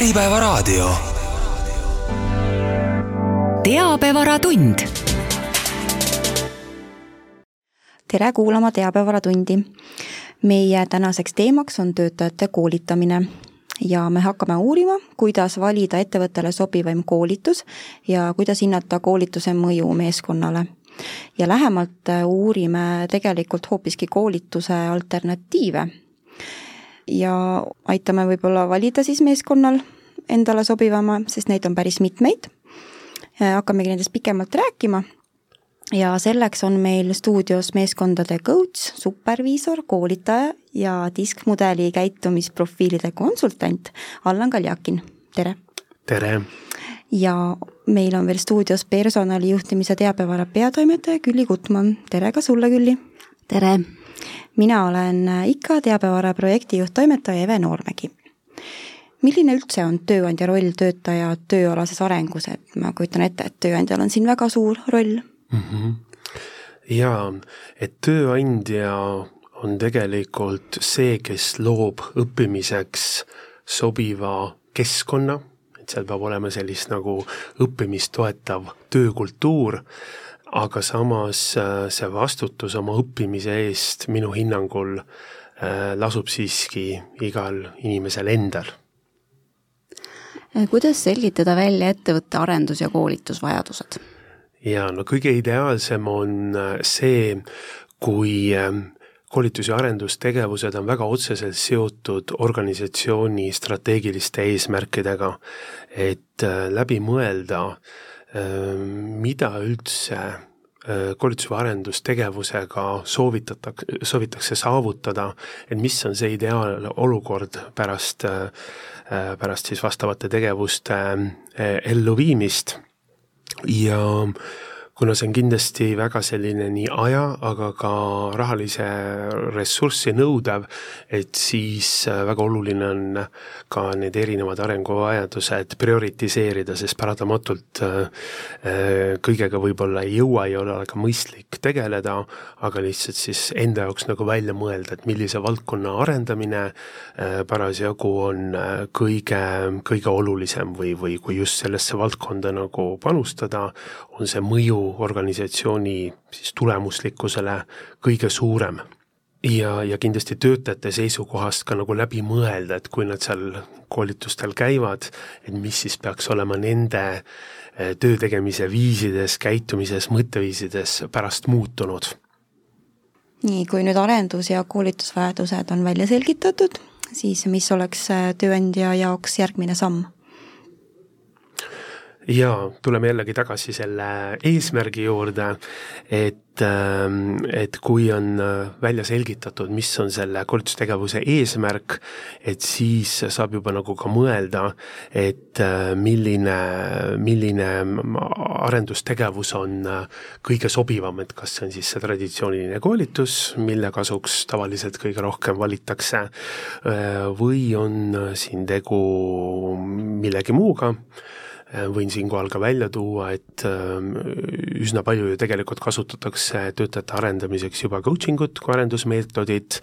Äripäevaraadio. teabevaratund. tere kuulama Teabevaratundi. meie tänaseks teemaks on töötajate koolitamine ja me hakkame uurima, kuidas valida ettevõttele sobivaim koolitus ja kuidas hinnata koolituse mõju meeskonnale. ja lähemalt uurime tegelikult hoopiski koolituse alternatiive ja aitame võib-olla valida siis meeskonnal endale sobivama, sest neid on päris mitmeid. hakkamegi nendest pikemalt rääkima ja selleks on meil stuudios meeskondade coach, superviisor, koolitaja ja diskmudeli käitumisprofiilide konsultant Allan Kaljakin, tere! tere! ja meil on veel stuudios personalijuhtimise teabevara peatoimetaja Külli Gutmann, tere ka sulle, Külli! tere! Mina olen IKA teabevara projektijuht, toimetaja Eve Noormägi. milline üldse on tööandja roll töötaja tööalases arengus, et ma kujutan ette, et tööandjal on siin väga suur roll mm. -hmm. jaa, et tööandja on tegelikult see, kes loob õppimiseks sobiva keskkonna, et seal peab olema sellist nagu õppimist toetav töökultuur aga samas äh, see vastutus oma õppimise eest minu hinnangul äh, lasub siiski igal inimesel endal. Äh, kuidas selgitada välja ettevõtte arendus- ja koolitusvajadused? jaa, no kõige ideaalsem on see, kui ähm, koolitus- ja arendustegevused on väga otseselt seotud organisatsiooni strateegiliste eesmärkidega, et läbi mõelda äh, mida üldse koolitus- või arendustegevusega soovitatakse, soovitakse saavutada, et mis on see ideaalolukord pärast, pärast siis vastavate tegevuste elluviimist? Ja kuna see on kindlasti väga selline nii aja, aga ka rahalise ressurssi nõudev, et siis äh, väga oluline on ka need erinevad arenguvajadused prioritiseerida, sest paratamatult äh, äh, kõigega võib-olla ei jõua, ei ole ka mõistlik tegeleda, aga lihtsalt siis enda jaoks nagu välja mõelda, et millise valdkonna arendamine parasjagu on kõige, kõige olulisem või, või kui just sellesse valdkonda nagu panustada, on see mõju organisatsiooni siis tulemuslikkusele kõige suurem. ja, ja kindlasti töötajate seisukohast ka nagu läbi mõelda, et kui nad seal koolitustel käivad, et mis siis peaks olema nende eh, töö tegemise viisides, käitumises, mõtteviisides pärast muutunud. nii, kui nüüd arendus- ja koolitusvajadused on välja selgitatud, siis mis oleks eh, tööandja jaoks järgmine samm? Jaa, tuleme jällegi tagasi selle eesmärgi juurde, et, ähm, et kui on äh, välja selgitatud, mis on selle koolitustegevuse eesmärk, et siis saab juba nagu ka mõelda, et äh, milline, milline arendustegevus on äh, kõige sobivam, et kas see on siis see traditsiooniline koolitus, mille kasuks tavaliselt kõige rohkem valitakse, või on siin tegu millegi muuga võin siinkohal ka välja tuua, et ähm, üsna palju ju tegelikult kasutatakse töötajate arendamiseks juba coaching ut kui arendusmeetodit,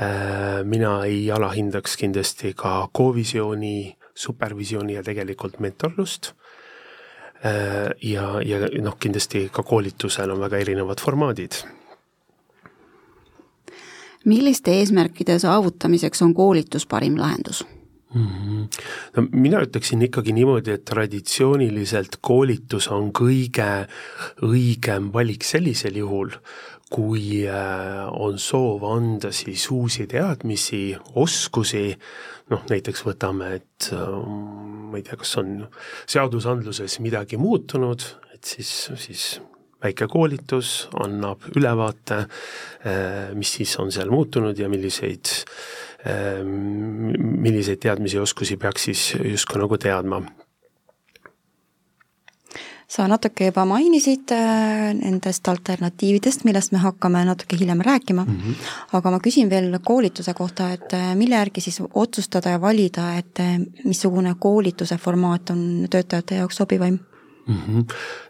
äh, mina ei alahindaks kindlasti ka co-visiooni, supervisiooni ja tegelikult mentorlust, äh, ja, ja noh, kindlasti ka koolitusel on väga erinevad formaadid. Milliste eesmärkide saavutamiseks on koolitus parim lahendus? Mm. -hmm. no mina ütleksin ikkagi niimoodi, et traditsiooniliselt koolitus on kõige õigem valik sellisel juhul, kui äh, on soov anda siis uusi teadmisi, oskusi, noh näiteks võtame, et äh, ma ei tea, kas on seadusandluses midagi muutunud, et siis, siis väike koolitus annab ülevaate, äh, mis siis on seal muutunud ja milliseid Ehm, milliseid teadmisi ja oskusi peaks siis justkui nagu teadma sa natuke juba mainisid äh, nendest alternatiividest, millest me hakkame natuke hiljem rääkima mm, -hmm. aga ma küsin veel koolituse kohta, et mille järgi siis otsustada ja valida, et missugune koolituse formaat on töötajate jaoks sobivaim? Mm. -hmm.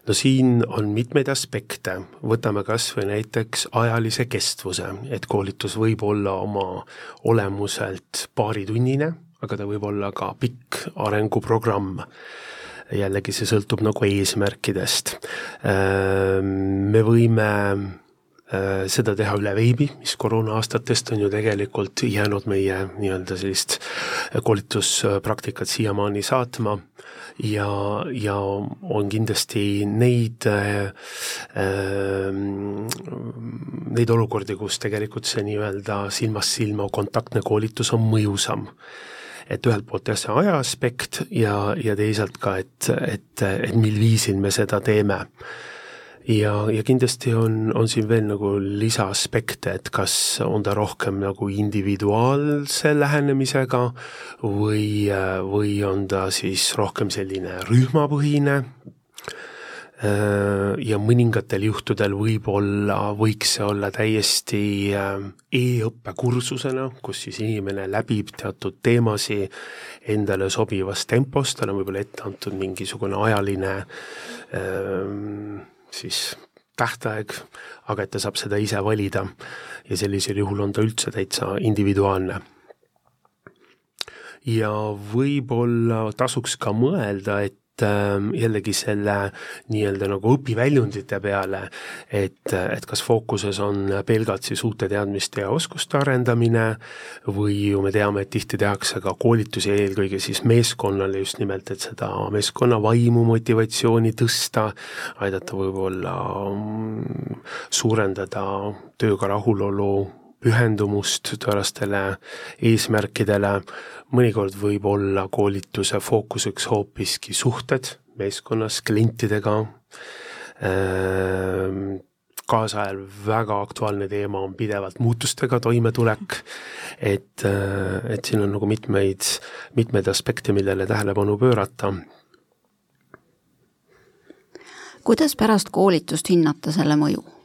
no siin on mitmeid aspekte, võtame kas või näiteks ajalise kestvuse, et koolitus võib olla oma olemuselt paaritunnine, aga ta võib olla ka pikk arenguprogramm jällegi see sõltub nagu eesmärkidest. Me võime Äh, seda teha üle veebi, mis koroona aastatest on ju tegelikult jäänud meie nii-öelda sellist koolituspraktikat siiamaani saatma. Ja, ja on kindlasti neid äh,, neid olukordi, kus tegelikult see nii-öelda silmast silma kontaktne koolitus on mõjusam. Et ühelt poolt jah, see aja aspekt ja, ja teisalt ka, et, et, et mil viisil me seda teeme ja, ja kindlasti on, on siin veel nagu lisaaspekte, et kas on ta rohkem nagu individuaalse lähenemisega või, või on ta siis rohkem selline rühmapõhine. Ja mõningatel juhtudel võib-olla võiks see olla täiesti e-õppekursusena, kus siis inimene läbib teatud teemasi endale sobivas tempos, tal on võib-olla ette antud mingisugune ajaline ähm, siis tähtaeg, aga et ta saab seda ise valida ja sellisel juhul on ta üldse täitsa individuaalne. ja võib-olla tasuks ka mõelda, et jällegi selle nii-öelda nagu õpiväljundite peale, et, et kas fookuses on pelgalt siis uute teadmiste ja oskuste arendamine või ju me teame, et tihti tehakse ka koolitusi eelkõige siis meeskonnale just nimelt, et seda meeskonna vaimu, motivatsiooni tõsta, aidata võib-olla mm, suurendada tööga rahulolu, pühendumust töölastele eesmärkidele, mõnikord võib olla koolituse fookuseks hoopiski suhted meeskonnas, klientidega, ehm, kaasajal väga aktuaalne teema on pidevalt muutustega toimetulek, et, et siin on nagu mitmeid, mitmeid aspekte, millele tähelepanu pöörata. kuidas pärast koolitust hinnata selle mõju?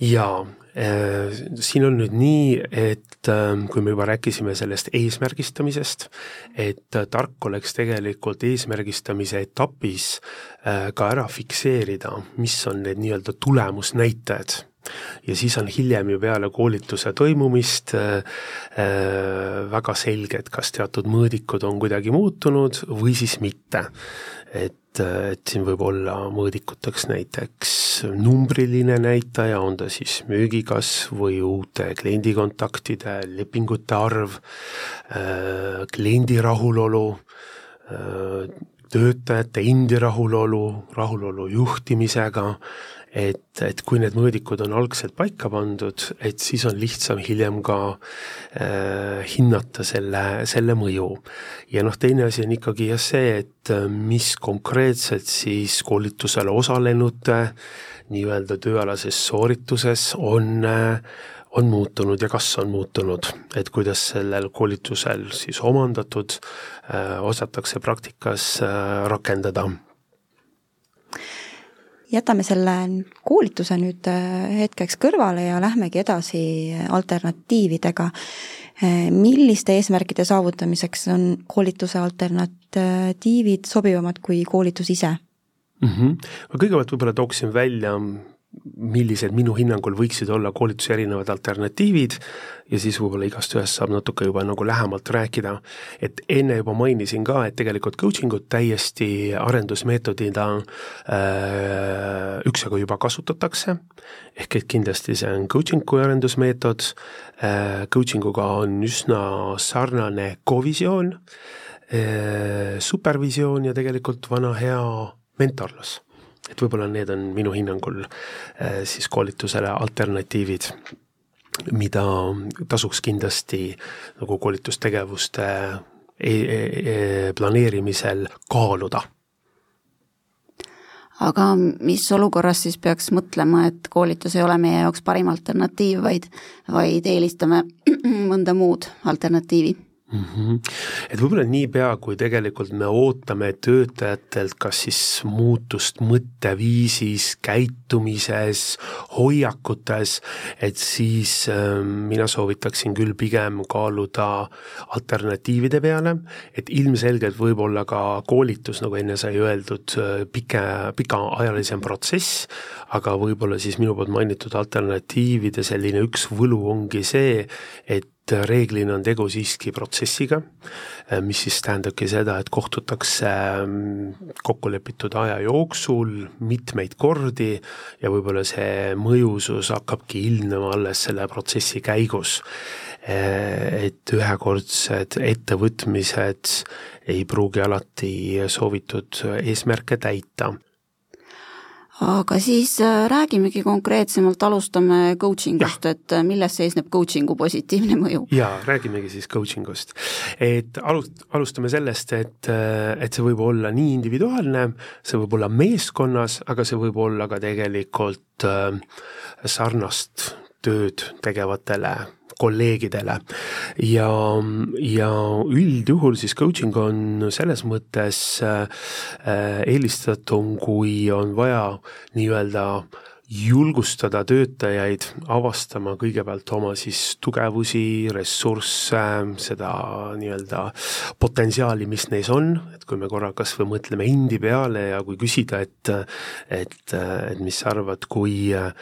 Jaa, äh, siin on nüüd nii, et ähm, kui me juba rääkisime sellest eesmärgistamisest, et äh, tark oleks tegelikult eesmärgistamise etapis äh, ka ära fikseerida, mis on need nii-öelda tulemusnäitajad ja siis on hiljem ju peale koolituse toimumist äh, väga selge, et kas teatud mõõdikud on kuidagi muutunud või siis mitte. et et, et siin võib olla mõõdikuteks näiteks numbriline näitaja, on ta siis müügikasv või uute kliendikontaktide, lepingute arv, äh, kliendi rahulolu, äh, töötajate endi rahulolu, rahulolu juhtimisega, et, et kui need mõõdikud on algselt paika pandud, et siis on lihtsam hiljem ka äh, hinnata selle, selle mõju. ja noh, teine asi on ikkagi jah see, et äh, mis konkreetselt siis koolitusel osalenute nii-öelda tööalases soorituses on äh, on muutunud ja kas on muutunud, et kuidas sellel koolitusel siis omandatud äh, osatakse praktikas äh, rakendada jätame selle koolituse nüüd äh, hetkeks kõrvale ja lähmegi edasi alternatiividega. Äh, milliste eesmärkide saavutamiseks on koolituse alternatiivid sobivamad kui koolitus ise mm? -hmm. ma kõigepealt võib-olla tooksin välja millised minu hinnangul võiksid olla koolituse erinevad alternatiivid ja siis võib-olla igast ühest saab natuke juba nagu lähemalt rääkida. et enne juba mainisin ka, et tegelikult coaching ut täiesti arendusmeetodina äh, üksjagu juba kasutatakse, ehk et kindlasti see on coaching kui arendusmeetod. Äh,, coaching uga on üsna sarnane kovisioon äh,, supervisioon ja tegelikult vana hea mentorlus et võib-olla need on minu hinnangul äh, siis koolitusele alternatiivid, mida tasuks kindlasti nagu koolitustegevuste e e e planeerimisel kaaluda aga mis olukorras siis peaks mõtlema, et koolitus ei ole meie jaoks parim alternatiiv, vaid, vaid eelistame mõnda muud alternatiivi? Mm. -hmm. et võib-olla niipea, kui tegelikult me ootame töötajatelt kas siis muutust mõtteviisis, käitumises, hoiakutes, et siis äh, mina soovitaksin küll pigem kaaluda alternatiivide peale, et ilmselgelt võib-olla ka koolitus, nagu enne sai öeldud, pike, pikaajalisem protsess, aga võib-olla siis minu poolt mainitud alternatiivide selline üks võlu ongi see, et reeglina on tegu siiski protsessiga, mis siis tähendabki seda, et kohtutakse mm, kokkulepitud aja jooksul mitmeid kordi ja võib-olla see mõjusus hakkabki ilmnema alles selle protsessi käigus. Et ühekordsed ettevõtmised ei pruugi alati soovitud eesmärke täita aga siis äh, räägimegi konkreetsemalt, alustame coaching ust, et äh, milles seisneb coaching'u positiivne mõju? jaa, räägimegi siis coaching ust. et alust-, alustame sellest, et, äh, et see võib olla nii individuaalne, see võib olla meeskonnas, aga see võib olla ka tegelikult sarnast tööd tegevatele kolleegidele. ja, ja üldjuhul siis coaching on selles mõttes äh, eelistatum, kui on vaja nii-öelda julgustada töötajaid avastama kõigepealt oma siis tugevusi, ressursse, seda nii-öelda potentsiaali, mis neis on, et kui me korra kas või mõtleme endi peale ja kui küsida, et et, et mis sa arvad, kui äh,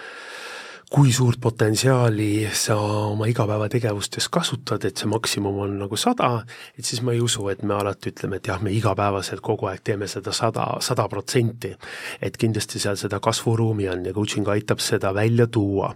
kui suurt potentsiaali sa oma igapäevategevustes kasutad, et see maksimum on nagu sada, et siis ma ei usu, et me alati ütleme, et jah, me igapäevaselt kogu aeg teeme seda sada, sada protsenti. et kindlasti seal seda kasvuruumi on ja coaching aitab seda välja tuua.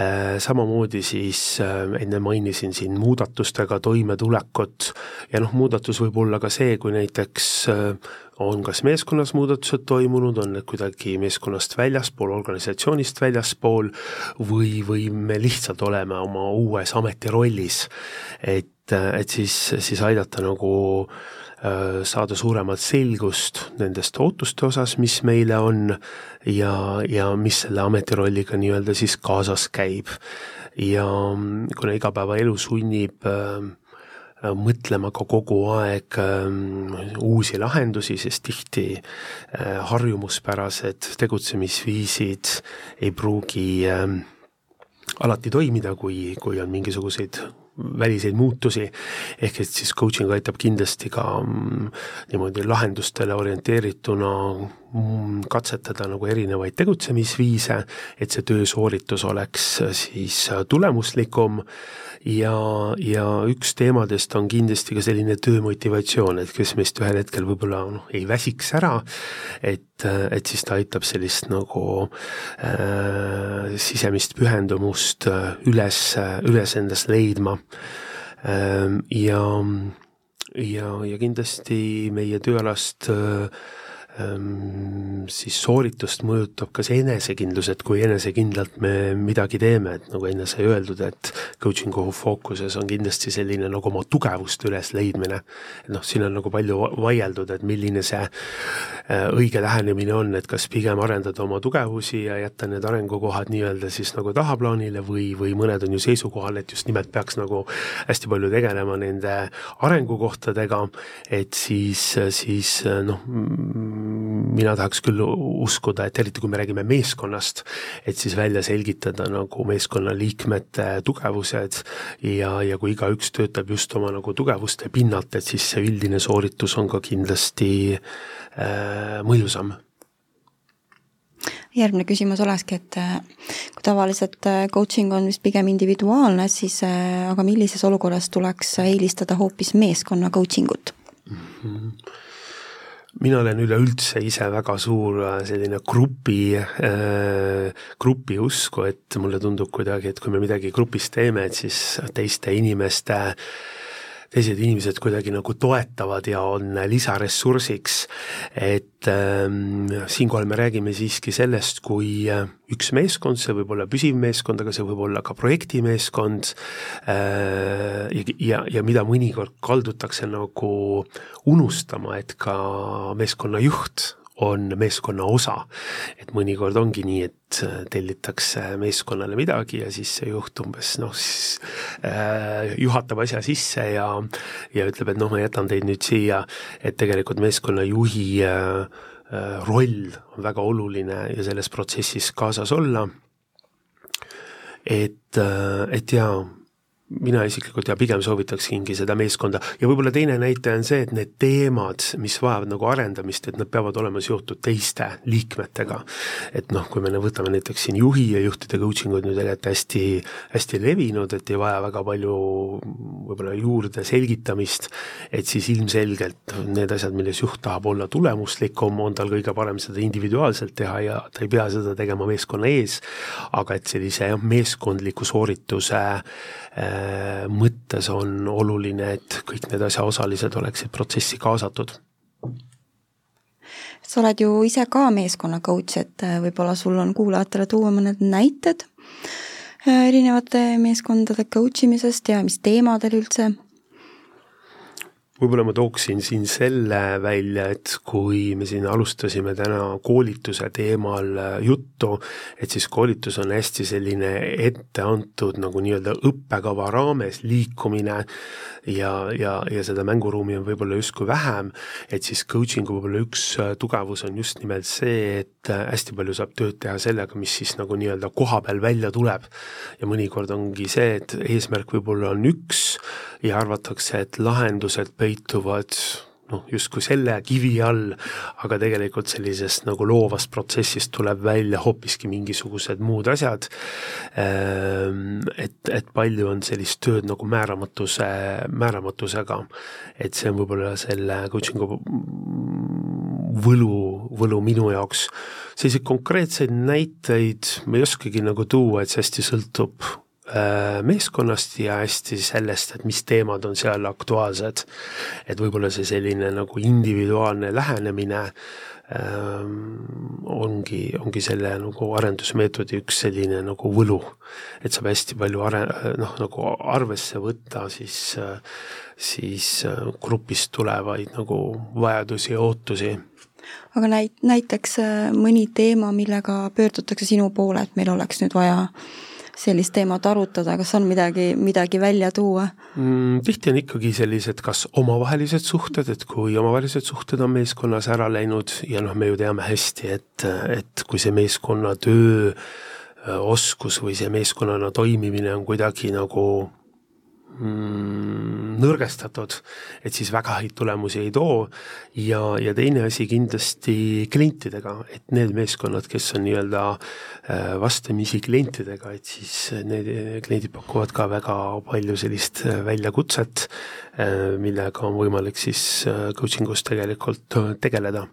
Äh, samamoodi siis äh, enne mainisin siin muudatustega toimetulekut ja noh, muudatus võib olla ka see, kui näiteks äh, on kas meeskonnas muudatused toimunud, on need kuidagi meeskonnast väljaspool, organisatsioonist väljaspool või, või me lihtsalt oleme oma uues ametirollis. et, et siis, siis aidata nagu äh, saada suuremat selgust nendest ootuste osas, mis meile on ja, ja mis selle ametirolliga nii-öelda siis kaasas käib. ja kuna igapäevaelu sunnib Äh, mõtlema ka kogu aeg ähm, uusi lahendusi, sest tihti äh, harjumuspärased tegutsemisviisid ei pruugi ähm, alati toimida, kui, kui on mingisuguseid väliseid muutusi, ehk et siis coaching aitab kindlasti ka mm, niimoodi lahendustele orienteerituna katsetada nagu erinevaid tegutsemisviise, et see töösooritus oleks siis tulemuslikum ja, ja üks teemadest on kindlasti ka selline töömotivatsioon, et kes meist ühel hetkel võib-olla noh, ei väsiks ära, et, et siis ta aitab sellist nagu äh, sisemist pühendumust äh, üles, üles endas leidma äh,. ja, ja, ja kindlasti meie tööalast äh, siis sooritust mõjutab ka see enesekindlus, et kui enesekindlalt me midagi teeme, et nagu enne sai öeldud, et coaching'u fookuses on kindlasti selline nagu oma tugevuste ülesleidmine. noh, siin on nagu palju vaieldud, et milline see äh, õige lähenemine on, et kas pigem arendada oma tugevusi ja jätta need arengukohad nii-öelda siis nagu tahaplaanile või, või mõned on ju seisukohal, et just nimelt peaks nagu hästi palju tegelema nende arengukohtadega, et siis, siis noh, mina tahaks küll uskuda, et eriti kui me räägime meeskonnast, et siis välja selgitada nagu meeskonna liikmete tugevused ja, ja kui igaüks töötab just oma nagu tugevuste pinnalt, et siis see üldine sooritus on ka kindlasti äh, mõjusam. Järgmine küsimus olekski, et äh, kui tavaliselt äh, coaching on vist pigem individuaalne, siis äh, aga millises olukorras tuleks eelistada hoopis meeskonna coaching ut? Mm? -hmm mina olen üleüldse ise väga suur äh, selline grupi äh,, grupi usku, et mulle tundub kuidagi, et kui me midagi grupis teeme, et siis teiste inimeste äh, teised inimesed kuidagi nagu toetavad ja on lisaressursiks, et ähm, siinkohal me räägime siiski sellest, kui äh, üks meeskond, see võib olla püsiv meeskond, aga see võib olla ka projektimeeskond äh, ja, ja, ja mida mõnikord kaldutakse nagu unustama, et ka meeskonna juht on meeskonna osa. et mõnikord ongi nii, et äh, tellitakse meeskonnale midagi ja siis see juht umbes noh, siis äh, juhatab asja sisse ja ja ütleb, et noh, ma jätan teid nüüd siia, et tegelikult meeskonnajuhi äh, äh, roll on väga oluline ja selles protsessis kaasas olla, et, äh, et jaa, mina isiklikult ja pigem soovitaksingi seda meeskonda ja võib-olla teine näitaja on see, et need teemad, mis vajavad nagu arendamist, et nad peavad olema seotud teiste liikmetega. et noh, kui me võtame näiteks siin juhi ja juhtide coaching on ju tegelikult hästi, hästi levinud, et ei vaja väga palju võib-olla juurde selgitamist, et siis ilmselgelt need asjad, milles juht tahab olla tulemuslikum, on tal kõige parem seda individuaalselt teha ja ta ei pea seda tegema meeskonna ees, aga et sellise jah, meeskondliku soorituse äh, mõttes on oluline, et kõik need asjaosalised oleksid protsessi kaasatud. Sa oled ju ise ka meeskonna coach, et äh, võib-olla sul on kuulajatele tuua mõned näited äh, erinevate meeskondade coach imisest ja mis teemadel üldse võib-olla ma tooksin siin selle välja, et kui me siin alustasime täna koolituse teemal äh, juttu, et siis koolitus on hästi selline ette antud nagu nii-öelda õppekava raames liikumine ja, ja, ja seda mänguruumi on võib-olla justkui vähem, et siis coaching'u võib-olla üks äh, tugevus on just nimelt see, et hästi palju saab tööd teha sellega, mis siis nagu nii-öelda koha peal välja tuleb. ja mõnikord ongi see, et eesmärk võib-olla on üks ja arvatakse, et lahendused peituvad noh, justkui selle kivi all, aga tegelikult sellisest nagu loovast protsessist tuleb välja hoopiski mingisugused muud asjad. Ehm, et, et palju on sellist tööd nagu määramatuse, määramatusega, et see on võib-olla selle coaching'u võlu, võlu minu jaoks. selliseid konkreetseid näiteid ma ei oskagi nagu tuua, et see hästi sõltub Äh, meeskonnast ja hästi sellest, et mis teemad on seal aktuaalsed. et võib-olla see selline nagu individuaalne lähenemine ähm, ongi, ongi selle nagu arendusmeetodi üks selline nagu võlu. et saab hästi palju are-, noh, nagu arvesse võtta siis, siis äh, grupist tulevaid nagu vajadusi ja ootusi aga näit-, näiteks äh, mõni teema, millega pöördutakse sinu poole, et meil oleks nüüd vaja sellist teemat arutada, kas on midagi, midagi välja tuua mm,? tihti on ikkagi sellised kas omavahelised suhted, et kui omavahelised suhted on meeskonnas ära läinud ja noh, me ju teame hästi, et, et kui see meeskonnatöö äh, oskus või see meeskonnana toimimine on kuidagi nagu mm, nõrgestatud, et siis väga häid tulemusi ei too. Ja, ja teine asi kindlasti klientidega, et need meeskonnad, kes on nii-öelda äh, vastamisi klientidega, et siis need kliendid pakuvad ka väga palju sellist äh, väljakutset, äh, millega on võimalik siis coaching us tegelikult tegeleda.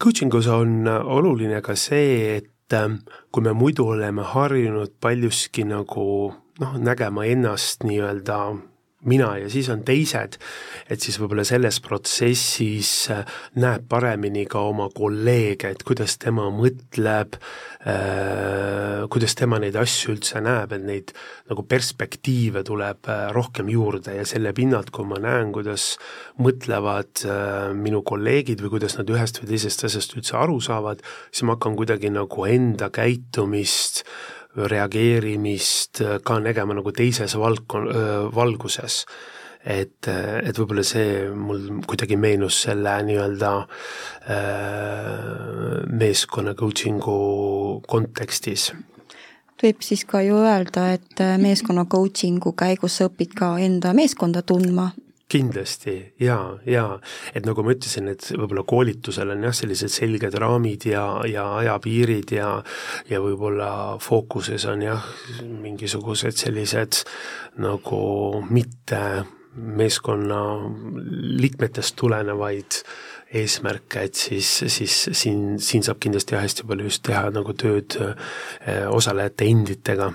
Coaching us on oluline ka see, et kui me muidu oleme harjunud paljuski nagu noh, nägema ennast nii-öelda mina ja siis on teised, et siis võib-olla selles protsessis äh, näeb paremini ka oma kolleege, et kuidas tema mõtleb äh,, kuidas tema neid asju üldse näeb, et neid nagu perspektiive tuleb äh, rohkem juurde ja selle pinnalt, kui ma näen, kuidas mõtlevad minu kolleegid või kuidas nad ühest või teisest asjast üldse aru saavad, siis ma hakkan kuidagi nagu enda käitumist äh, reageerimist ka nägema nagu teises valdkon-, valguses. et, et võib-olla see mul kuidagi meenus selle nii-öelda meeskonna coaching'u kontekstis võib siis ka ju öelda, et meeskonna coaching'u käigus sa õpid ka enda meeskonda tundma kindlasti jaa, jaa, et nagu ma ütlesin, et võib-olla koolitusel on jah, sellised selged raamid ja, ja ajapiirid ja ja võib-olla fookuses on jah, mingisugused sellised nagu mitte meeskonna liikmetest tulenevaid eesmärke, et siis, siis siin, siin saab kindlasti jah, hästi palju just teha nagu tööd eh, osalejate enditega.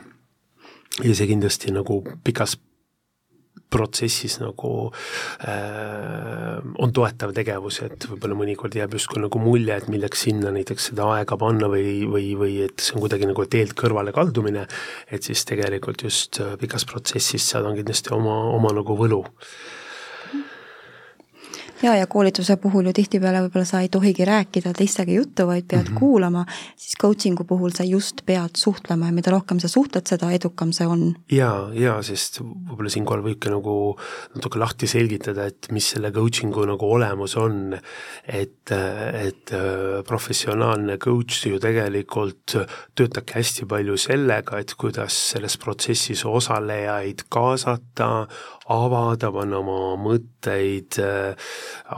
ja see kindlasti nagu pikas protsessis nagu äh, on toetav tegevus, et võib-olla mõnikord jääb justkui nagu mulje, et milleks sinna näiteks seda aega panna või, või, või et see on kuidagi nagu teelt kõrvale kaldumine, et siis tegelikult just äh, pikas protsessis seal on kindlasti oma, oma nagu võlu jaa, ja koolituse puhul ju tihtipeale võib-olla sa ei tohigi rääkida teistega juttu, vaid pead mm -hmm. kuulama, siis coaching'u puhul sa just pead suhtlema ja mida rohkem sa suhtled, seda edukam see on. jaa, jaa, sest võib-olla siinkohal võibki nagu natuke lahti selgitada, et mis selle coaching'u nagu olemus on, et, et äh, professionaalne coach ju tegelikult töötabki hästi palju sellega, et kuidas selles protsessis osalejaid kaasata, avada, panna oma mõtteid äh,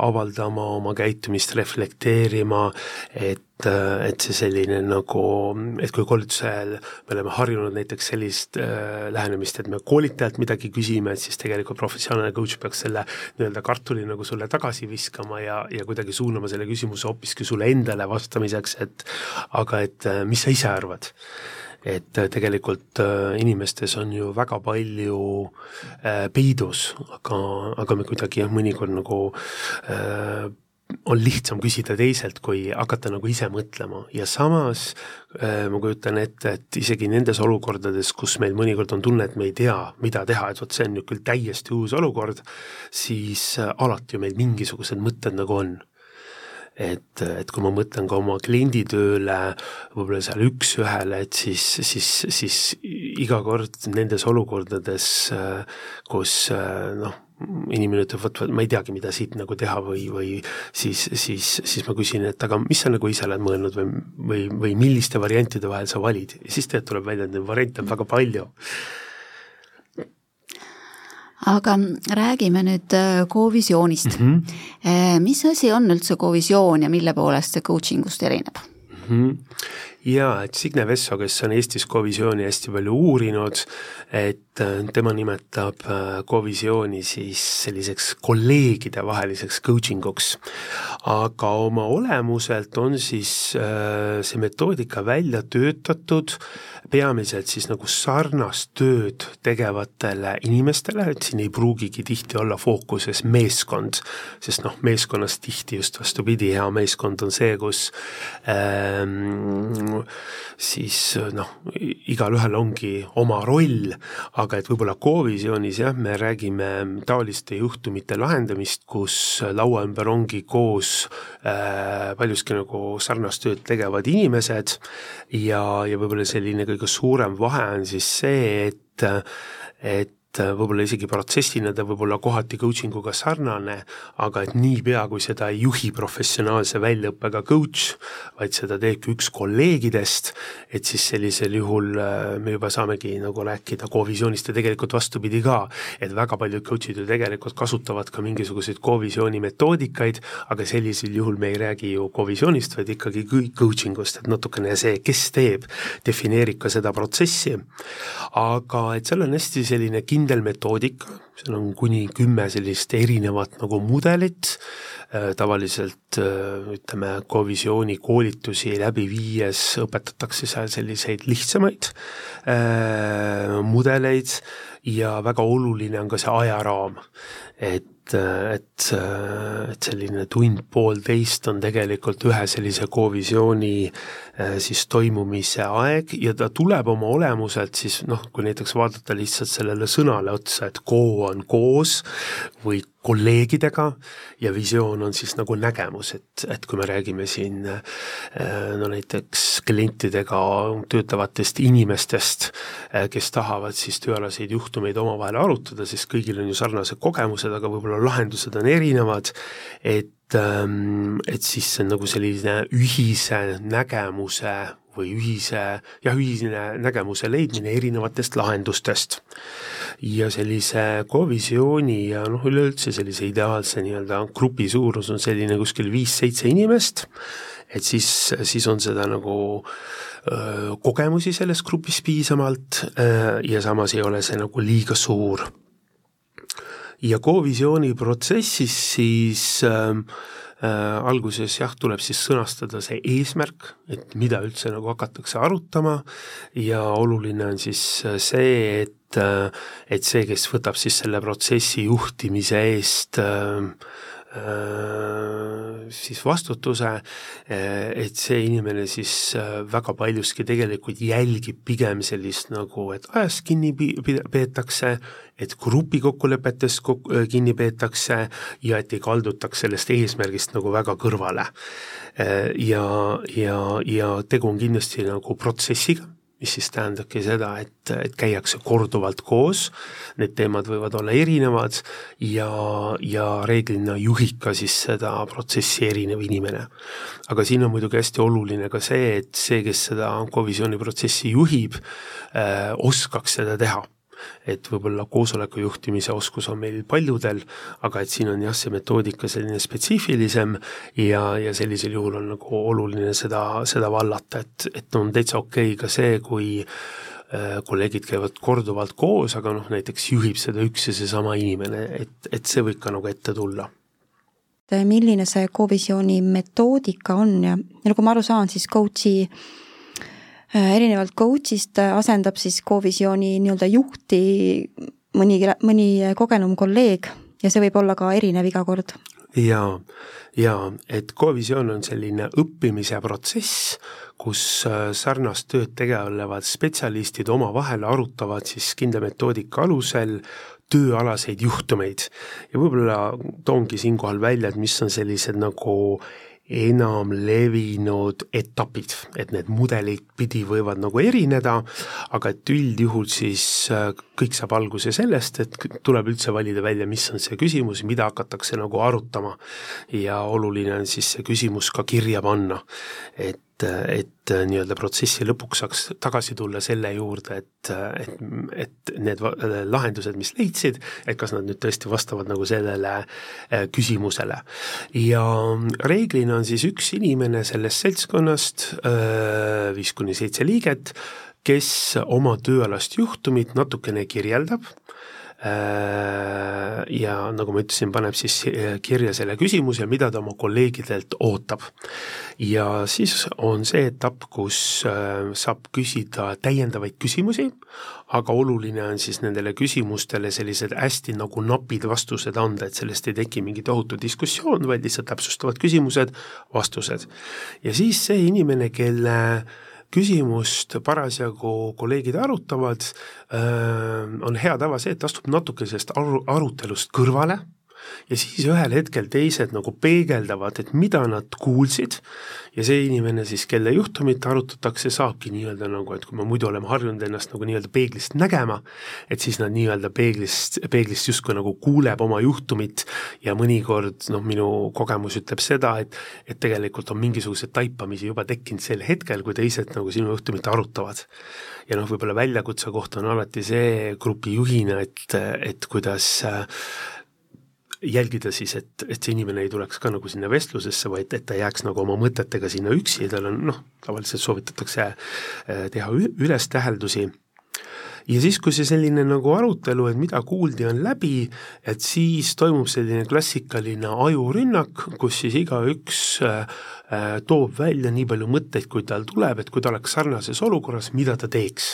avaldama, oma käitumist reflekteerima, et et see selline nagu, et kui koolituse ajal me oleme harjunud näiteks sellist äh, lähenemist, et me koolitajalt midagi küsime, et siis tegelikult professionaalne coach peaks selle nii-öelda kartuli nagu sulle tagasi viskama ja, ja kuidagi suunama selle küsimuse hoopiski sulle endale vastamiseks, et aga et äh, mis sa ise arvad et äh, tegelikult äh, inimestes on ju väga palju äh, peidus, aga, aga me kuidagi jah, mõnikord nagu äh, on lihtsam küsida teiselt, kui hakata nagu ise mõtlema. Ja samas äh, ma kujutan ette, et isegi nendes olukordades, kus meil mõnikord on tunne, et me ei tea, mida teha, et vot see on nüüd küll täiesti uus olukord, siis äh, alati ju meil mingisugused mõtted nagu on et, et kui ma mõtlen ka oma klienditööle võib-olla seal üks-ühele, et siis, siis, siis iga kord nendes olukordades, kus noh, inimene ütleb, vot, vot ma ei teagi, mida siit nagu teha või, või siis, siis, siis ma küsin, et aga mis sa nagu ise oled mõelnud või, või, või milliste variantide vahel sa valid? Ja siis tegelikult tuleb välja, et neid variante on väga palju aga räägime nüüd Covisioonist äh, mm. -hmm. mis asi on üldse Covisioon ja mille poolest see coaching ust erineb mm? -hmm jaa, et Signe Vesso, kes on Eestis Covisiooni hästi palju uurinud, et äh, tema nimetab Covisiooni siis selliseks kolleegidevaheliseks coaching uks. aga oma olemuselt on siis see metoodika välja töötatud peamiselt siis nagu sarnast tööd tegevatele inimestele, et siin ei pruugigi tihti olla fookuses meeskond, sest noh, meeskonnas tihti just vastupidi, hea meeskond on see, kus ähm, siis noh, igalühel ongi oma roll, aga et võib-olla Covisionis jah, me räägime taoliste juhtumite lahendamist, kus laua ümber ongi koos äh, paljuski nagu sarnast tööd tegevad inimesed. Ja, ja võib-olla selline kõige suurem vahe on siis see, et et võib-olla isegi protsessina ta võib olla kohati coaching uga sarnane, aga et niipea, kui seda ei juhi professionaalse väljaõppega coach, vaid seda teebki üks kolleegidest, et siis sellisel juhul äh, me juba saamegi nagu rääkida kovisioonist ja tegelikult vastupidi ka, et väga paljud coach'id ju tegelikult kasutavad ka mingisuguseid kovisiooni metoodikaid, aga sellisel juhul me ei räägi ju kovisioonist, vaid ikkagi coaching ust, et natukene see, kes teeb, defineerib ka seda protsessi. aga et seal on hästi selline kindel kindel metoodika, seal on kuni kümme sellist erinevat nagu mudelit, äh, tavaliselt äh, ütleme, Covisiooni koolitusi läbi viies õpetatakse seal selliseid lihtsamaid äh, mudeleid ja väga oluline on ka see ajaraam, et et, et selline tund-poolteist on tegelikult ühe sellise kovisiooni Äh, siis toimumise aeg ja ta tuleb oma olemuselt siis noh, kui näiteks vaadata lihtsalt sellele sõnale otsa, et ko on koos või kolleegidega ja visioon on siis nagu nägemus, et, et kui me räägime siin äh, no näiteks klientidega töötavatest inimestest, äh, kes tahavad siis tööalaseid juhtumeid omavahel arutada, siis kõigil on ju sarnased kogemused, aga võib-olla lahendused on erinevad, et et siis see on nagu selline ühise nägemuse või ühise, jah, ühine nägemuse leidmine erinevatest lahendustest. ja sellise kovisiooni ja noh, üleüldse sellise ideaalse nii-öelda grupi suurus on selline kuskil viis-seitse inimest, et siis, siis on seda nagu öö, kogemusi selles grupis piisavalt öö, ja samas ei ole see nagu liiga suur ja kovisiooni protsessis siis äh, äh, alguses jah, tuleb siis sõnastada see eesmärk, et mida üldse nagu hakatakse arutama. Ja oluline on siis äh, see, et äh, et see, kes võtab siis selle protsessi juhtimise eest äh, siis vastutuse, et see inimene siis väga paljuski tegelikult jälgib pigem sellist nagu, et ajast kinni peetakse, et grupikokkulepetest kinni peetakse ja et ei kaldutaks sellest eesmärgist nagu väga kõrvale. ja, ja, ja tegu on kindlasti nagu protsessiga mis siis tähendabki seda, et, et käiakse korduvalt koos, need teemad võivad olla erinevad ja, ja reeglina juhib ka siis seda protsessi erinev inimene. aga siin on muidugi hästi oluline ka see, et see, kes seda kovisiooni protsessi juhib äh,, oskaks seda teha et võib-olla koosoleku juhtimise oskus on meil paljudel, aga et siin on jah, see metoodika selline spetsiifilisem ja, ja sellisel juhul on nagu oluline seda, seda vallata, et, et on täitsa okei okay ka see, kui äh, kolleegid käivad korduvalt koos, aga noh, näiteks juhib seda üks ja seesama inimene, et, et see võib ka nagu ette tulla. Milline see Covisiooni metoodika on ja, ja nagu ma aru saan, siis coach'i erinevalt coach'ist äh, asendab siis Covisiooni nii-öelda juhti mõni, mõni kogenum kolleeg ja see võib olla ka erinev iga kord. jaa, jaa, et Covisioon on selline õppimise protsess, kus äh, sarnast tööd tegelevad spetsialistid omavahel arutavad siis kindla metoodika alusel tööalaseid juhtumeid. Ja võib-olla toongi siinkohal välja, et mis on sellised nagu enam levinud etapid, et need mudelid pidi võivad nagu erineda, aga et üldjuhul siis äh, kõik saab alguse sellest, et tuleb üldse valida välja, mis on see küsimus, mida hakatakse nagu arutama. ja oluline on siis see küsimus ka kirja panna. et et, nii-öelda protsessi lõpuks saaks tagasi tulla selle juurde, et, et, et need lahendused, mis leidsid, et kas nad nüüd tõesti vastavad nagu sellele äh, küsimusele. ja reeglina on siis üks inimene sellest seltskonnast, äh, viis kuni seitse liiget, kes oma tööalast juhtumit natukene kirjeldab ja nagu ma ütlesin, paneb siis äh, kirja selle küsimuse, mida ta oma kolleegidelt ootab. ja siis on see etapp, kus äh, saab küsida täiendavaid küsimusi, aga oluline on siis nendele küsimustele sellised hästi nagu napid vastused anda, et sellest ei teki mingi tohutu diskussioon, vaid lihtsalt täpsustavad küsimused, vastused. ja siis see inimene, kelle küsimust parasjagu kolleegid arutavad, on hea tava see, et astub natuke sellest aru, arutelust kõrvale ja siis ühel hetkel teised nagu peegeldavad, et mida nad kuulsid ja see inimene siis, kelle juhtumit arutatakse, saabki nii-öelda nagu, et kui me muidu oleme harjunud ennast nagu nii-öelda peeglist nägema, et siis nad nii-öelda peeglist, peeglist justkui nagu kuuleb oma juhtumit ja mõnikord noh, minu kogemus ütleb seda, et et tegelikult on mingisuguseid taipamisi juba tekkinud sel hetkel, kui teised nagu sinu juhtumit arutavad. ja noh, võib-olla väljakutse koht on alati see grupijuhina, et, et kuidas äh, jälgida siis, et, et see inimene ei tuleks ka nagu sinna vestlusesse, vaid et ta jääks nagu oma mõtetega sinna üksi ja tal on noh, tavaliselt soovitatakse äh, teha ülestäheldusi ja siis, kui see selline nagu arutelu, et mida kuuldi, on läbi, et siis toimub selline klassikaline ajurünnak, kus siis igaüks äh, toob välja nii palju mõtteid, kui tal tuleb, et kui ta oleks sarnases olukorras, mida ta teeks.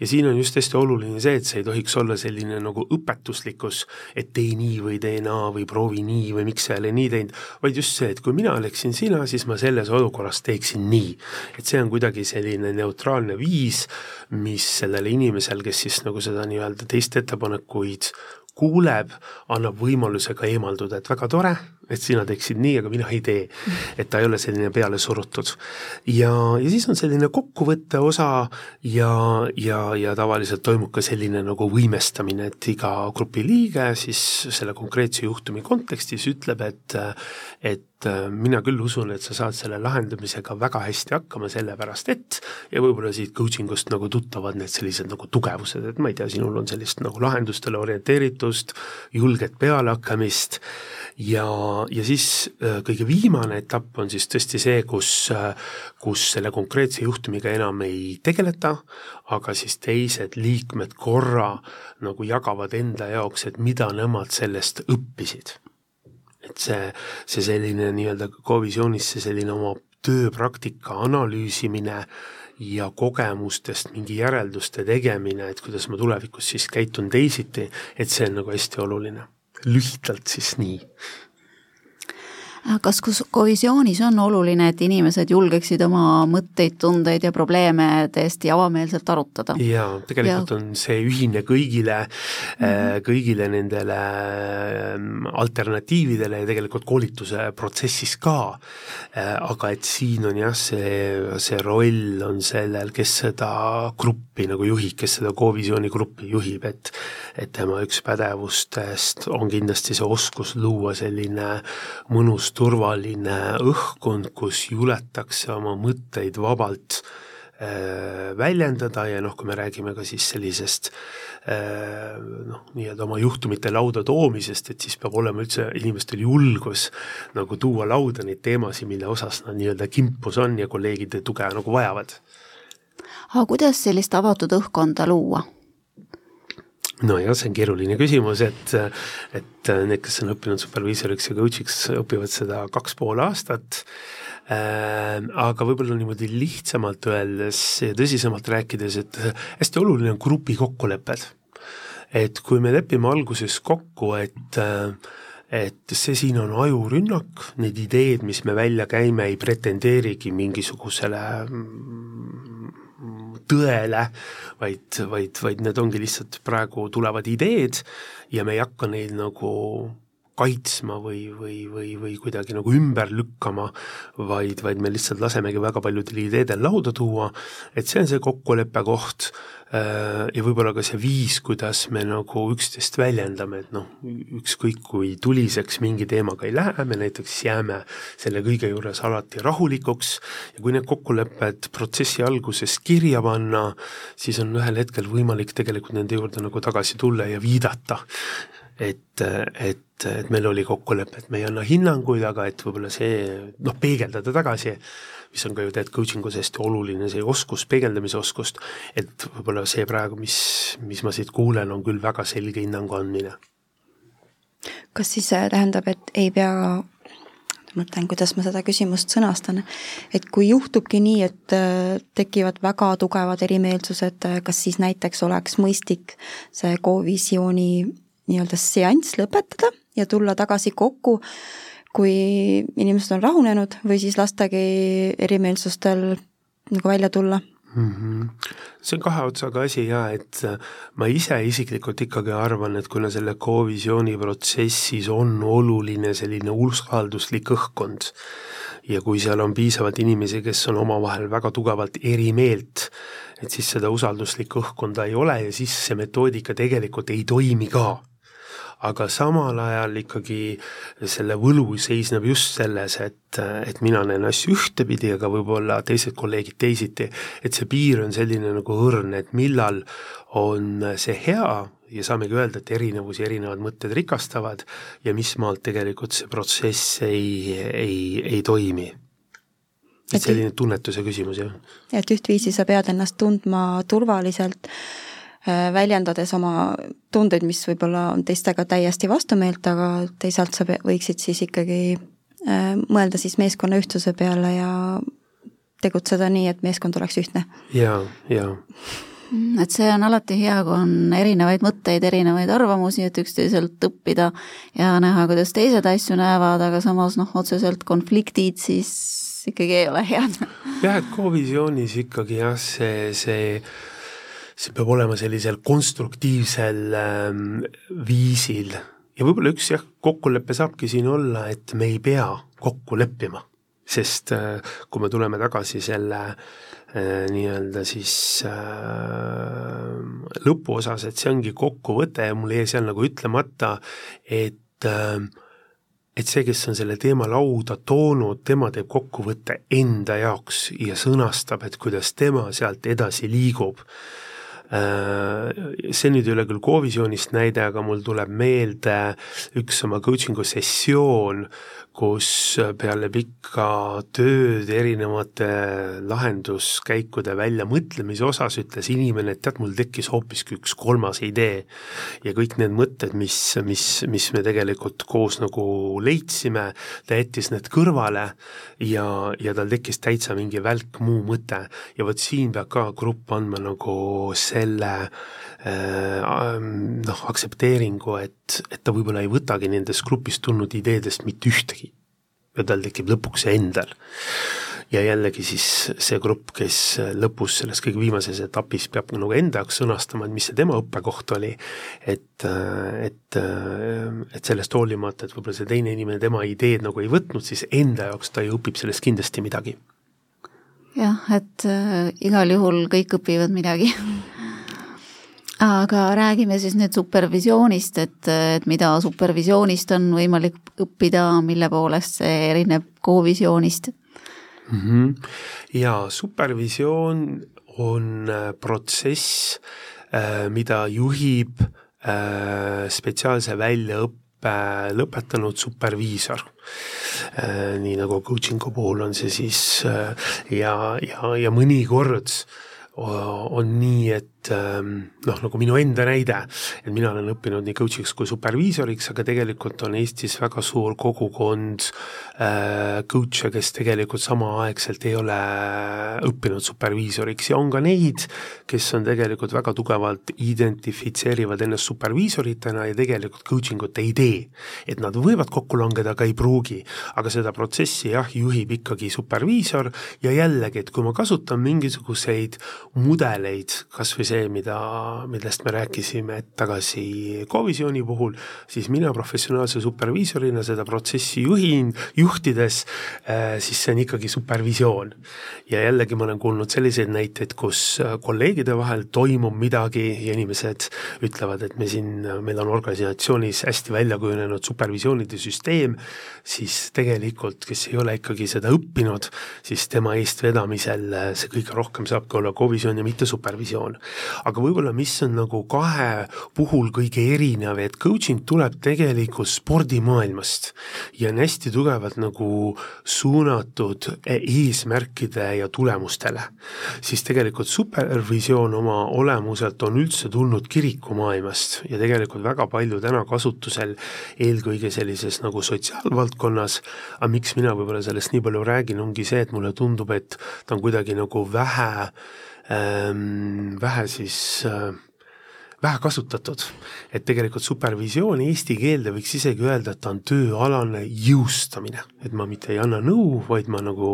ja siin on just hästi oluline see, et see ei tohiks olla selline nagu õpetuslikkus, et tee nii või tee naa või proovi nii või miks sa jälle nii teinud, vaid just see, et kui mina oleksin sina, siis ma selles olukorras teeksin nii. et see on kuidagi selline neutraalne viis, mis sellele inimesele, kes siis nagu seda nii-öelda teiste ettepanekuid kuuleb, annab võimaluse ka eemalduda, et väga tore, et sina teeksid nii, aga mina ei tee. et ta ei ole selline peale surutud. ja, ja siis on selline kokkuvõtte osa ja, ja, ja tavaliselt toimub ka selline nagu võimestamine, et iga grupi liige siis selle konkreetse juhtumi kontekstis ütleb, et et mina küll usun, et sa saad selle lahendamisega väga hästi hakkama, sellepärast et ja võib-olla siit coaching ust nagu tuttavad need sellised nagu tugevused, et ma ei tea, sinul on sellist nagu lahendustele orienteeritust, julget pealehakkamist ja, ja siis äh, kõige viimane etapp on siis tõesti see, kus, äh, kus selle konkreetse juhtumiga enam ei tegeleta, aga siis teised liikmed korra nagu jagavad enda jaoks, et mida nemad sellest õppisid. et see, see selline nii-öelda kovisionis see selline oma tööpraktika analüüsimine ja kogemustest mingi järelduste tegemine, et kuidas ma tulevikus siis käitun teisiti, et see on nagu hästi oluline lühidalt siis nii kas kohisioonis on oluline, et inimesed julgeksid oma mõtteid, tundeid ja probleeme täiesti avameelselt arutada? jaa, tegelikult ja. on see ühine kõigile mm, -hmm. kõigile nendele ähm, alternatiividele ja tegelikult koolituse protsessis ka, äh, aga et siin on jah, see, see roll on sellel, kes seda gruppi nagu juhib, kes seda kovisiooni gruppi juhib, et et tema üks pädevustest on kindlasti see oskus luua selline mõnus turvaline õhkkond, kus juletakse oma mõtteid vabalt äh, väljendada ja noh, kui me räägime ka siis sellisest äh, noh, nii-öelda oma juhtumite lauda toomisest, et siis peab olema üldse inimestel julgus nagu tuua lauda neid teemasid, mille osas nad nii-öelda kimpus on ja kolleegide tuge nagu vajavad. aga kuidas sellist avatud õhkkonda luua? Nojah, see on keeruline küsimus, et, et need, kes on õppinud superviisoriks ja coach'iks, õpivad seda kaks pool aastat äh,, aga võib-olla niimoodi lihtsamalt öeldes ja tõsisemalt rääkides, et hästi oluline on grupi kokkulepped. et kui me lepime alguses kokku, et et see siin on ajurünnak, need ideed, mis me välja käime, ei pretendeerigi mingisugusele tõele, vaid, vaid, vaid need ongi lihtsalt praegu tulevad ideed ja me ei hakka neid nagu kaitsma või, või, või, või kuidagi nagu ümber lükkama, vaid, vaid me lihtsalt lasemegi väga paljudel ideedel lauda tuua, et see on see kokkuleppe koht ja võib-olla ka see viis, kuidas me nagu üksteist väljendame, et noh, ükskõik kui tuliseks mingi teemaga ei lähe, me näiteks jääme selle kõige juures alati rahulikuks. Ja kui need kokkulepped protsessi alguses kirja panna, siis on ühel hetkel võimalik tegelikult nende juurde nagu tagasi tulla ja viidata et, et, et meil oli kokkulepe, et me ei anna hinnanguid, aga et võib-olla see noh, peegeldada tagasi, mis on ka ju tegelikult coaching us hästi oluline, see oskus, peegeldamise oskust, et võib-olla see praegu, mis, mis ma siit kuulen, on küll väga selge hinnangu andmine. kas siis äh, tähendab, et ei pea mõtlen, kuidas ma seda küsimust sõnastan, et kui juhtubki nii, et äh, tekivad väga tugevad erimeelsused, äh, kas siis näiteks oleks mõistlik see kovisiooni nii-öelda seanss lõpetada ja tulla tagasi kokku kui inimesed on rahunenud või siis lastagi erimeelsustel nagu välja tulla mm. -hmm. see on kahe otsaga asi ja et äh, ma ise isiklikult ikkagi arvan, et kuna selle kovisiooni protsessis on oluline selline usalduslik õhkkond ja kui seal on piisavalt inimesi, kes on omavahel väga tugevalt eri meelt, et siis seda usalduslikku õhkkonda ei ole ja siis see metoodika tegelikult ei toimi ka aga samal ajal ikkagi selle võlu seisneb just selles, et, et mina näen asju ühtepidi, aga võib-olla teised kolleegid teisiti, et see piir on selline nagu õrn, et millal on see hea ja saamegi öelda, et erinevusi, erinevad mõtted rikastavad ja mis maalt tegelikult see protsess ei, ei, ei toimi. Et selline tunnetuse küsimus, jah. et ühtviisi sa pead ennast tundma turvaliselt väljendades oma tundeid, mis võib-olla on teistega täiesti vastumeelt, aga teisalt sa võiksid siis ikkagi äh, mõelda siis meeskonna ühtsuse peale ja tegutseda nii, et meeskond oleks ühtne. jaa, jaa mm, et see on alati hea, kui on erinevaid mõtteid, erinevaid arvamusi, et üksteiselt õppida ja näha, kuidas teised asju näevad, aga samas noh, otseselt konfliktid siis ikkagi ei ole head. jah, et co-visioonis ikkagi jah, see, see see peab olema sellisel konstruktiivsel ähm, viisil. Ja võib-olla üks jah, kokkulepe saabki siin olla, et me ei pea kokku leppima, sest äh, kui me tuleme tagasi selle äh, nii-öelda siis äh, lõpuosas, et see ongi kokkuvõte ja mul jäi seal nagu ütlemata, et äh, et see, kes on selle teema lauda toonud, tema teeb kokkuvõtte enda jaoks ja sõnastab, et kuidas tema sealt edasi liigub see nüüd ei ole küll Covisionist näide, aga mul tuleb meelde üks oma coaching'u sessioon, kus peale pikka tööd erinevate lahenduskäikude väljamõtlemise osas ütles inimene, et tead, mul tekkis hoopiski üks kolmas idee. ja kõik need mõtted, mis, mis, mis me tegelikult koos nagu leidsime, ta jättis need kõrvale ja, ja tal tekkis täitsa mingi välk muu mõte. ja vot siin peab ka grupp andma nagu selle äh, noh, aktsepteeringu, et, et ta võib-olla ei võtagi nendest grupist tulnud ideedest mitte ühtegi. Ja tal tekib lõpuks see endal. Ja jällegi siis see grupp, kes lõpus selles kõige viimases etapis peab nagu enda jaoks sõnastama, et mis see tema õppekoht oli, et, et, et sellest hoolimata, et võib-olla see teine inimene tema ideed nagu ei võtnud, siis enda jaoks ta ju õpib sellest kindlasti midagi. jah, et äh, igal juhul kõik õpivad midagi aga räägime siis nüüd supervisioonist, et, et mida supervisioonist on võimalik õppida, mille poolest see erineb kovisioonist mm. -hmm. ja supervisioon on äh, protsess, äh, mida juhib äh, spetsiaalse väljaõppe lõpetanud superviisor. nii nagu coaching'u puhul on see siis ja, ja, ja mõnikord on nii, et noh, nagu minu enda näide, et mina olen õppinud nii coach'iks kui superviisoriks, aga tegelikult on Eestis väga suur kogukond äh, coach'e, kes tegelikult samaaegselt ei ole õppinud superviisoriks ja on ka neid, kes on tegelikult väga tugevalt identifitseerivad ennast superviisoritena ja tegelikult coaching ut ei tee. et nad võivad kokku langeda, aga ei pruugi, aga seda protsessi jah, juhib ikkagi superviisor ja jällegi, et kui ma kasutan mingisuguseid mudeleid, kas või see, mida, millest me rääkisime hetk tagasi Covisiooni puhul, siis mina professionaalse superviisorina seda protsessi juhin, juhtides, äh, siis see on ikkagi supervisioon. ja jällegi ma olen kuulnud selliseid näiteid, kus äh, kolleegide vahel toimub midagi ja inimesed ütlevad, et me siin, meil on organisatsioonis hästi välja kujunenud supervisioonide süsteem, siis tegelikult, kes ei ole ikkagi seda õppinud, siis tema eestvedamisel äh, see kõige rohkem saabki olla kovisioon ja mitte supervisioon aga võib-olla mis on nagu kahe puhul kõige erinev, et coaching tuleb tegelikult spordimaailmast. Ja on hästi tugevalt nagu suunatud eesmärkide ja tulemustele. siis tegelikult supervisioon oma olemuselt on üldse tulnud kirikumaailmast. Ja tegelikult väga palju täna kasutusel eelkõige sellises nagu sotsiaalvaldkonnas, aga miks mina võib-olla sellest nii palju räägin, ongi see, et mulle tundub, et ta on kuidagi nagu vähe vähe siis äh, vähe kasutatud, et tegelikult supervisioon eesti keelde võiks isegi öelda, et ta on tööalane jõustamine, et ma mitte ei anna nõu, vaid ma nagu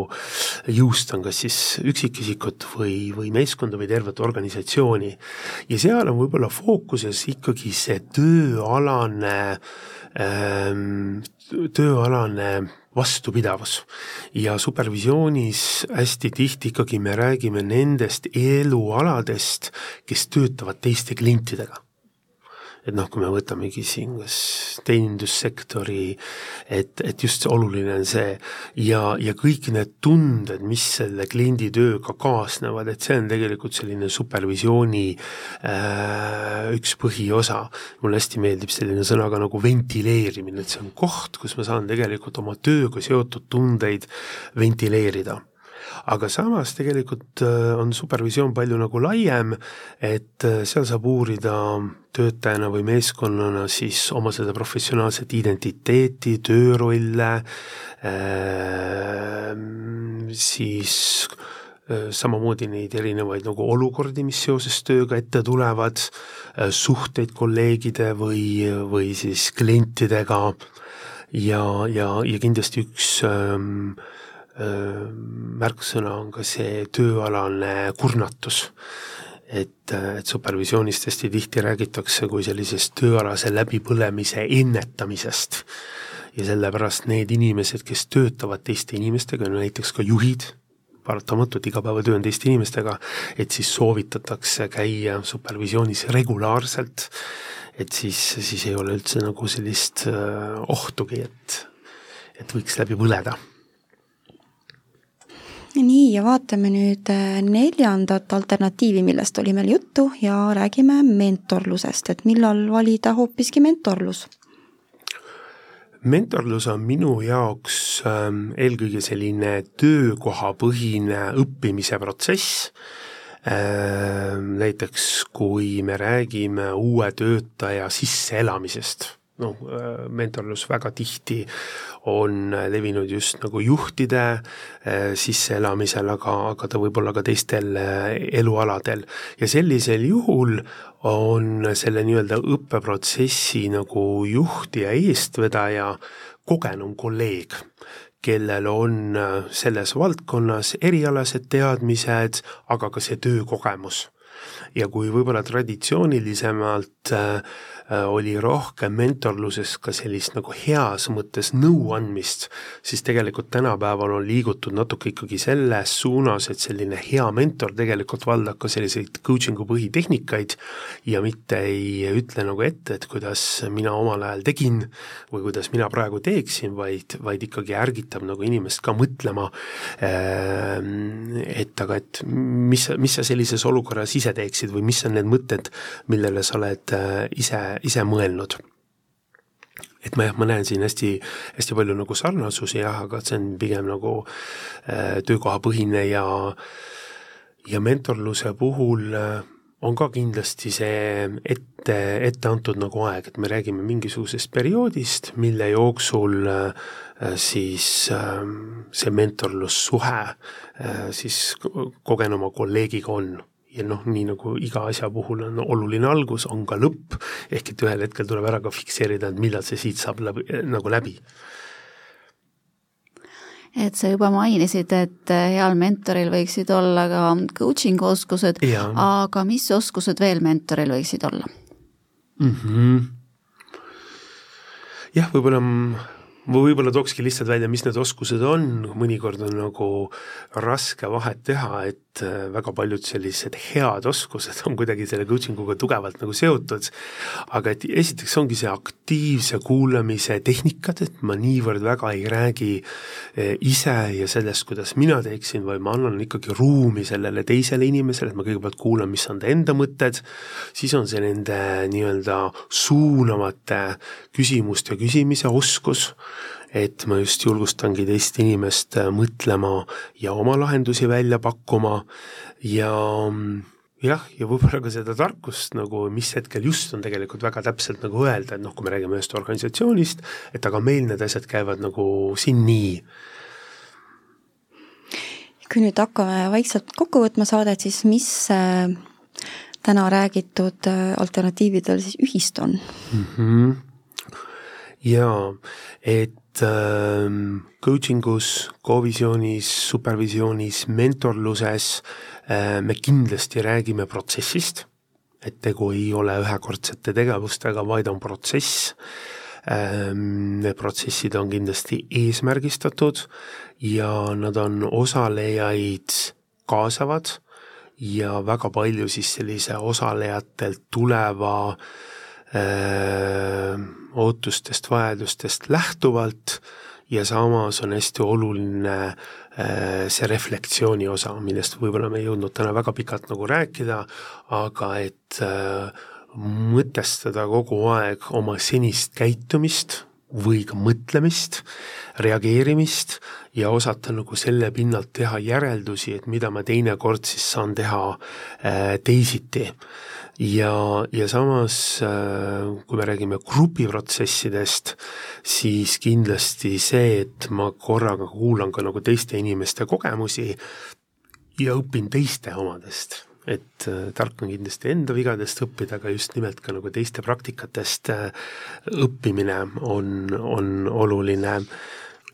jõustan kas siis üksikisikut või, või meeskonda või tervet organisatsiooni. ja seal on võib-olla fookuses ikkagi see tööalane ähm,, tööalane vastupidavus. ja supervisioonis hästi tihti ikkagi me räägime nendest elualadest, kes töötavad teiste klientidega et noh, kui me võtamegi siin kas teenindussektori, et, et just see oluline on see ja, ja kõik need tunded, mis selle kliendi tööga kaasnevad, et see on tegelikult selline supervisiooni äh, üks põhiosa. mulle hästi meeldib selline sõna ka nagu ventileerimine, et see on koht, kus ma saan tegelikult oma tööga seotud tundeid ventileerida aga samas tegelikult äh, on supervisioon palju nagu laiem, et äh, seal saab uurida töötajana või meeskonnana siis oma seda professionaalset identiteeti, töörolle äh,, siis äh, samamoodi neid erinevaid nagu olukordi, mis seoses tööga ette tulevad, suhteid kolleegide või, või siis klientidega. Ja, ja, ja kindlasti üks ähm, märksõna on ka see tööalane kurnatus. et, et supervisioonist hästi tihti räägitakse kui sellisest tööalase läbipõlemise ennetamisest. ja sellepärast need inimesed, kes töötavad teiste inimestega, no näiteks ka juhid, paratamatult igapäevatöö on teiste inimestega, et siis soovitatakse käia supervisioonis regulaarselt, et siis, siis ei ole üldse nagu sellist ohtugi, et, et võiks läbi põleda nii, ja vaatame nüüd äh, neljandat alternatiivi, millest oli meil juttu ja räägime mentorlusest, et millal valida hoopiski mentorlus? mentorlus on minu jaoks ähm, eelkõige selline töökohapõhine õppimise protsess ähm,, näiteks kui me räägime uue töötaja sisseelamisest noh, mentorlus väga tihti on levinud just nagu juhtide eh, sisseelamisel, aga, aga ta võib olla ka teistel eh, elualadel. ja sellisel juhul on selle nii-öelda õppeprotsessi nagu juht ja eestvedaja kogenum kolleeg, kellel on selles valdkonnas erialased teadmised, aga ka see töökogemus ja kui võib-olla traditsioonilisemalt Äh, oli rohkem mentorluses ka sellist nagu heas mõttes nõuandmist, siis tegelikult tänapäeval on liigutud natuke ikkagi selles suunas, et selline hea mentor tegelikult valdab ka selliseid coaching'u põhitehnikaid ja mitte ei ütle nagu ette, et kuidas mina omal ajal tegin või kuidas mina praegu teeksin, vaid, vaid ikkagi ärgitab nagu inimest ka mõtlema, ähm, et aga et mis, mis sa sellises olukorras ise teeksid või mis on need mõtted, millele sa oled äh, ise ise mõelnud. Et ma jah, ma näen siin hästi, hästi palju nagu sarnasusi jah, aga see on pigem nagu äh, töökohapõhine ja ja mentorluse puhul äh, on ka kindlasti see ette, ette antud nagu aeg, et me räägime mingisugusest perioodist, mille jooksul äh, siis äh, see mentorlussuhe äh, siis kogenuma kolleegiga on ja noh, nii nagu iga asja puhul on oluline algus, on ka lõpp, ehk et ühel hetkel tuleb ära ka fikseerida, et millal see siit saab läbi, nagu läbi. Et sa juba mainisid, et heal mentoril võiksid olla ka coaching oskused, aga mis oskused veel mentoril võiksid olla? Mm? -hmm. jah, võib-olla ma võib-olla tookski lihtsalt välja, mis need oskused on, mõnikord on nagu raske vahet teha, et äh, väga paljud sellised head oskused on kuidagi selle coaching uga tugevalt nagu seotud, aga et esiteks ongi see aktiivse kuulamise tehnikad, et ma niivõrd väga ei räägi äh, ise ja sellest, kuidas mina teeksin, vaid ma annan ikkagi ruumi sellele teisele inimesele, et ma kõigepealt kuulan, mis on ta enda mõtted, siis on see nende nii-öelda suunavate küsimuste küsimise oskus, et ma just julgustangi teist inimest äh, mõtlema ja oma lahendusi välja pakkuma ja mm, jah, ja võib-olla ka seda tarkust nagu, mis hetkel just on tegelikult väga täpselt nagu öelda, et noh, kui me räägime ühest organisatsioonist, et aga meil need asjad käivad nagu siin nii. kui nüüd hakkame vaikselt kokku võtma saadet, siis mis äh, täna räägitud äh, alternatiividel siis ühist on mm? -hmm. jaa, et coaching us, co-visioonis, supervisioonis, mentorluses äh, me kindlasti räägime protsessist, et tegu ei ole ühekordsete tegevustega, vaid on protsess ähm,. Need protsessid on kindlasti eesmärgistatud ja nad on osalejaid kaasavad ja väga palju siis sellise osalejatelt tuleva äh, ootustest, vajadustest lähtuvalt ja samas on hästi oluline äh, see reflektsiooni osa, millest võib-olla me ei jõudnud täna väga pikalt nagu rääkida, aga et äh, mõtestada kogu aeg oma senist käitumist või ka mõtlemist, reageerimist ja osata nagu selle pinnalt teha järeldusi, et mida ma teinekord siis saan teha äh, teisiti ja, ja samas, äh, kui me räägime grupiprotsessidest, siis kindlasti see, et ma korraga kuulan ka nagu teiste inimeste kogemusi ja õpin teiste omadest. Et äh, tark on kindlasti enda vigadest õppida, aga just nimelt ka nagu teiste praktikatest äh, õppimine on, on oluline.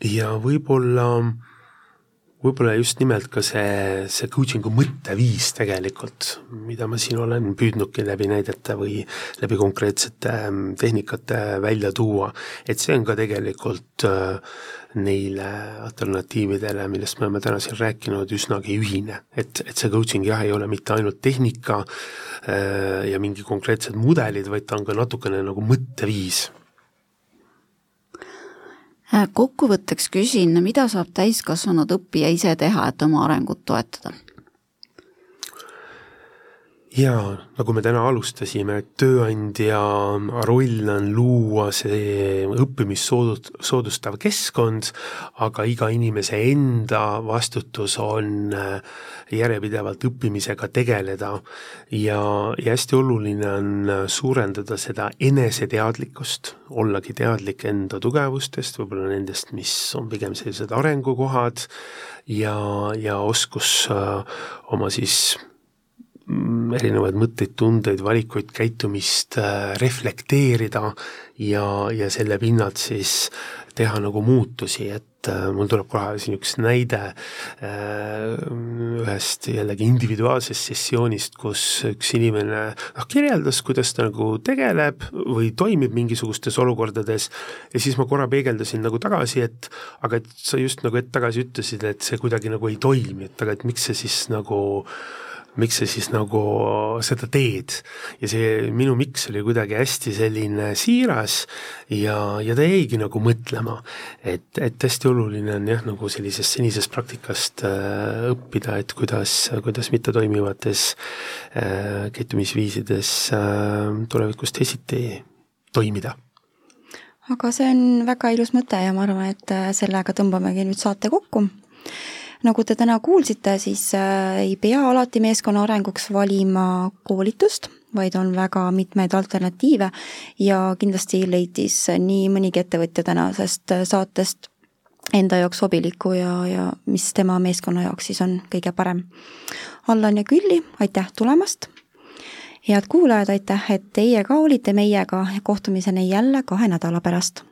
Ja võib-olla äh, võib-olla just nimelt ka see, see coaching'u mõtteviis tegelikult, mida ma siin olen püüdnudki läbi näidete või läbi konkreetsete ähm, tehnikate välja tuua, et see on ka tegelikult äh, neile alternatiividele, millest me oleme täna siin rääkinud, üsnagi ühine. et, et see coaching jah, ei ole mitte ainult tehnika äh, ja mingi konkreetsed mudelid, vaid ta on ka natukene nagu mõtteviis kokkuvõtteks küsin, mida saab täiskasvanud õppija ise teha, et oma arengut toetada? Jaa, nagu me täna alustasime, et tööandja roll on luua see õppimist soodust-, soodustav keskkond, aga iga inimese enda vastutus on äh, järjepidevalt õppimisega tegeleda. Ja, ja hästi oluline on äh, suurendada seda eneseteadlikkust, ollagi teadlik enda tugevustest, võib-olla nendest, mis on pigem sellised arengukohad ja, ja oskus äh, oma siis erinevaid mõtteid, tundeid, valikuid, käitumist äh, reflekteerida ja, ja selle pinnalt siis teha nagu muutusi, et äh, mul tuleb kohe siin üks näide äh, ühest jällegi individuaalsest sessioonist, kus üks inimene noh, kirjeldas, kuidas ta nagu tegeleb või toimib mingisugustes olukordades. Ja siis ma korra peegeldasin nagu tagasi, et aga et sa just nagu hetk tagasi ütlesid, et see kuidagi nagu ei toimi, et aga et miks see siis nagu miks sa siis nagu seda teed. ja see minu miks oli kuidagi hästi selline siiras ja, ja ta jäigi nagu mõtlema, et, et hästi oluline on jah, nagu sellisest senisest praktikast äh, õppida, et kuidas, kuidas mittetoimivates äh, käitumisviisides äh, tulevikus teisiti toimida. Aga see on väga ilus mõte ja ma arvan, et äh, sellega tõmbamegi nüüd saate kokku nagu te täna kuulsite, siis äh, ei pea alati meeskonna arenguks valima koolitust, vaid on väga mitmeid alternatiive ja kindlasti leidis nii mõnigi ettevõtja tänasest äh, saatest enda jaoks sobiliku ja, ja mis tema meeskonna jaoks siis on kõige parem. Allan ja Külli, aitäh tulemast! head kuulajad, aitäh, et teie ka olite meiega kohtumiseni jälle kahe nädala pärast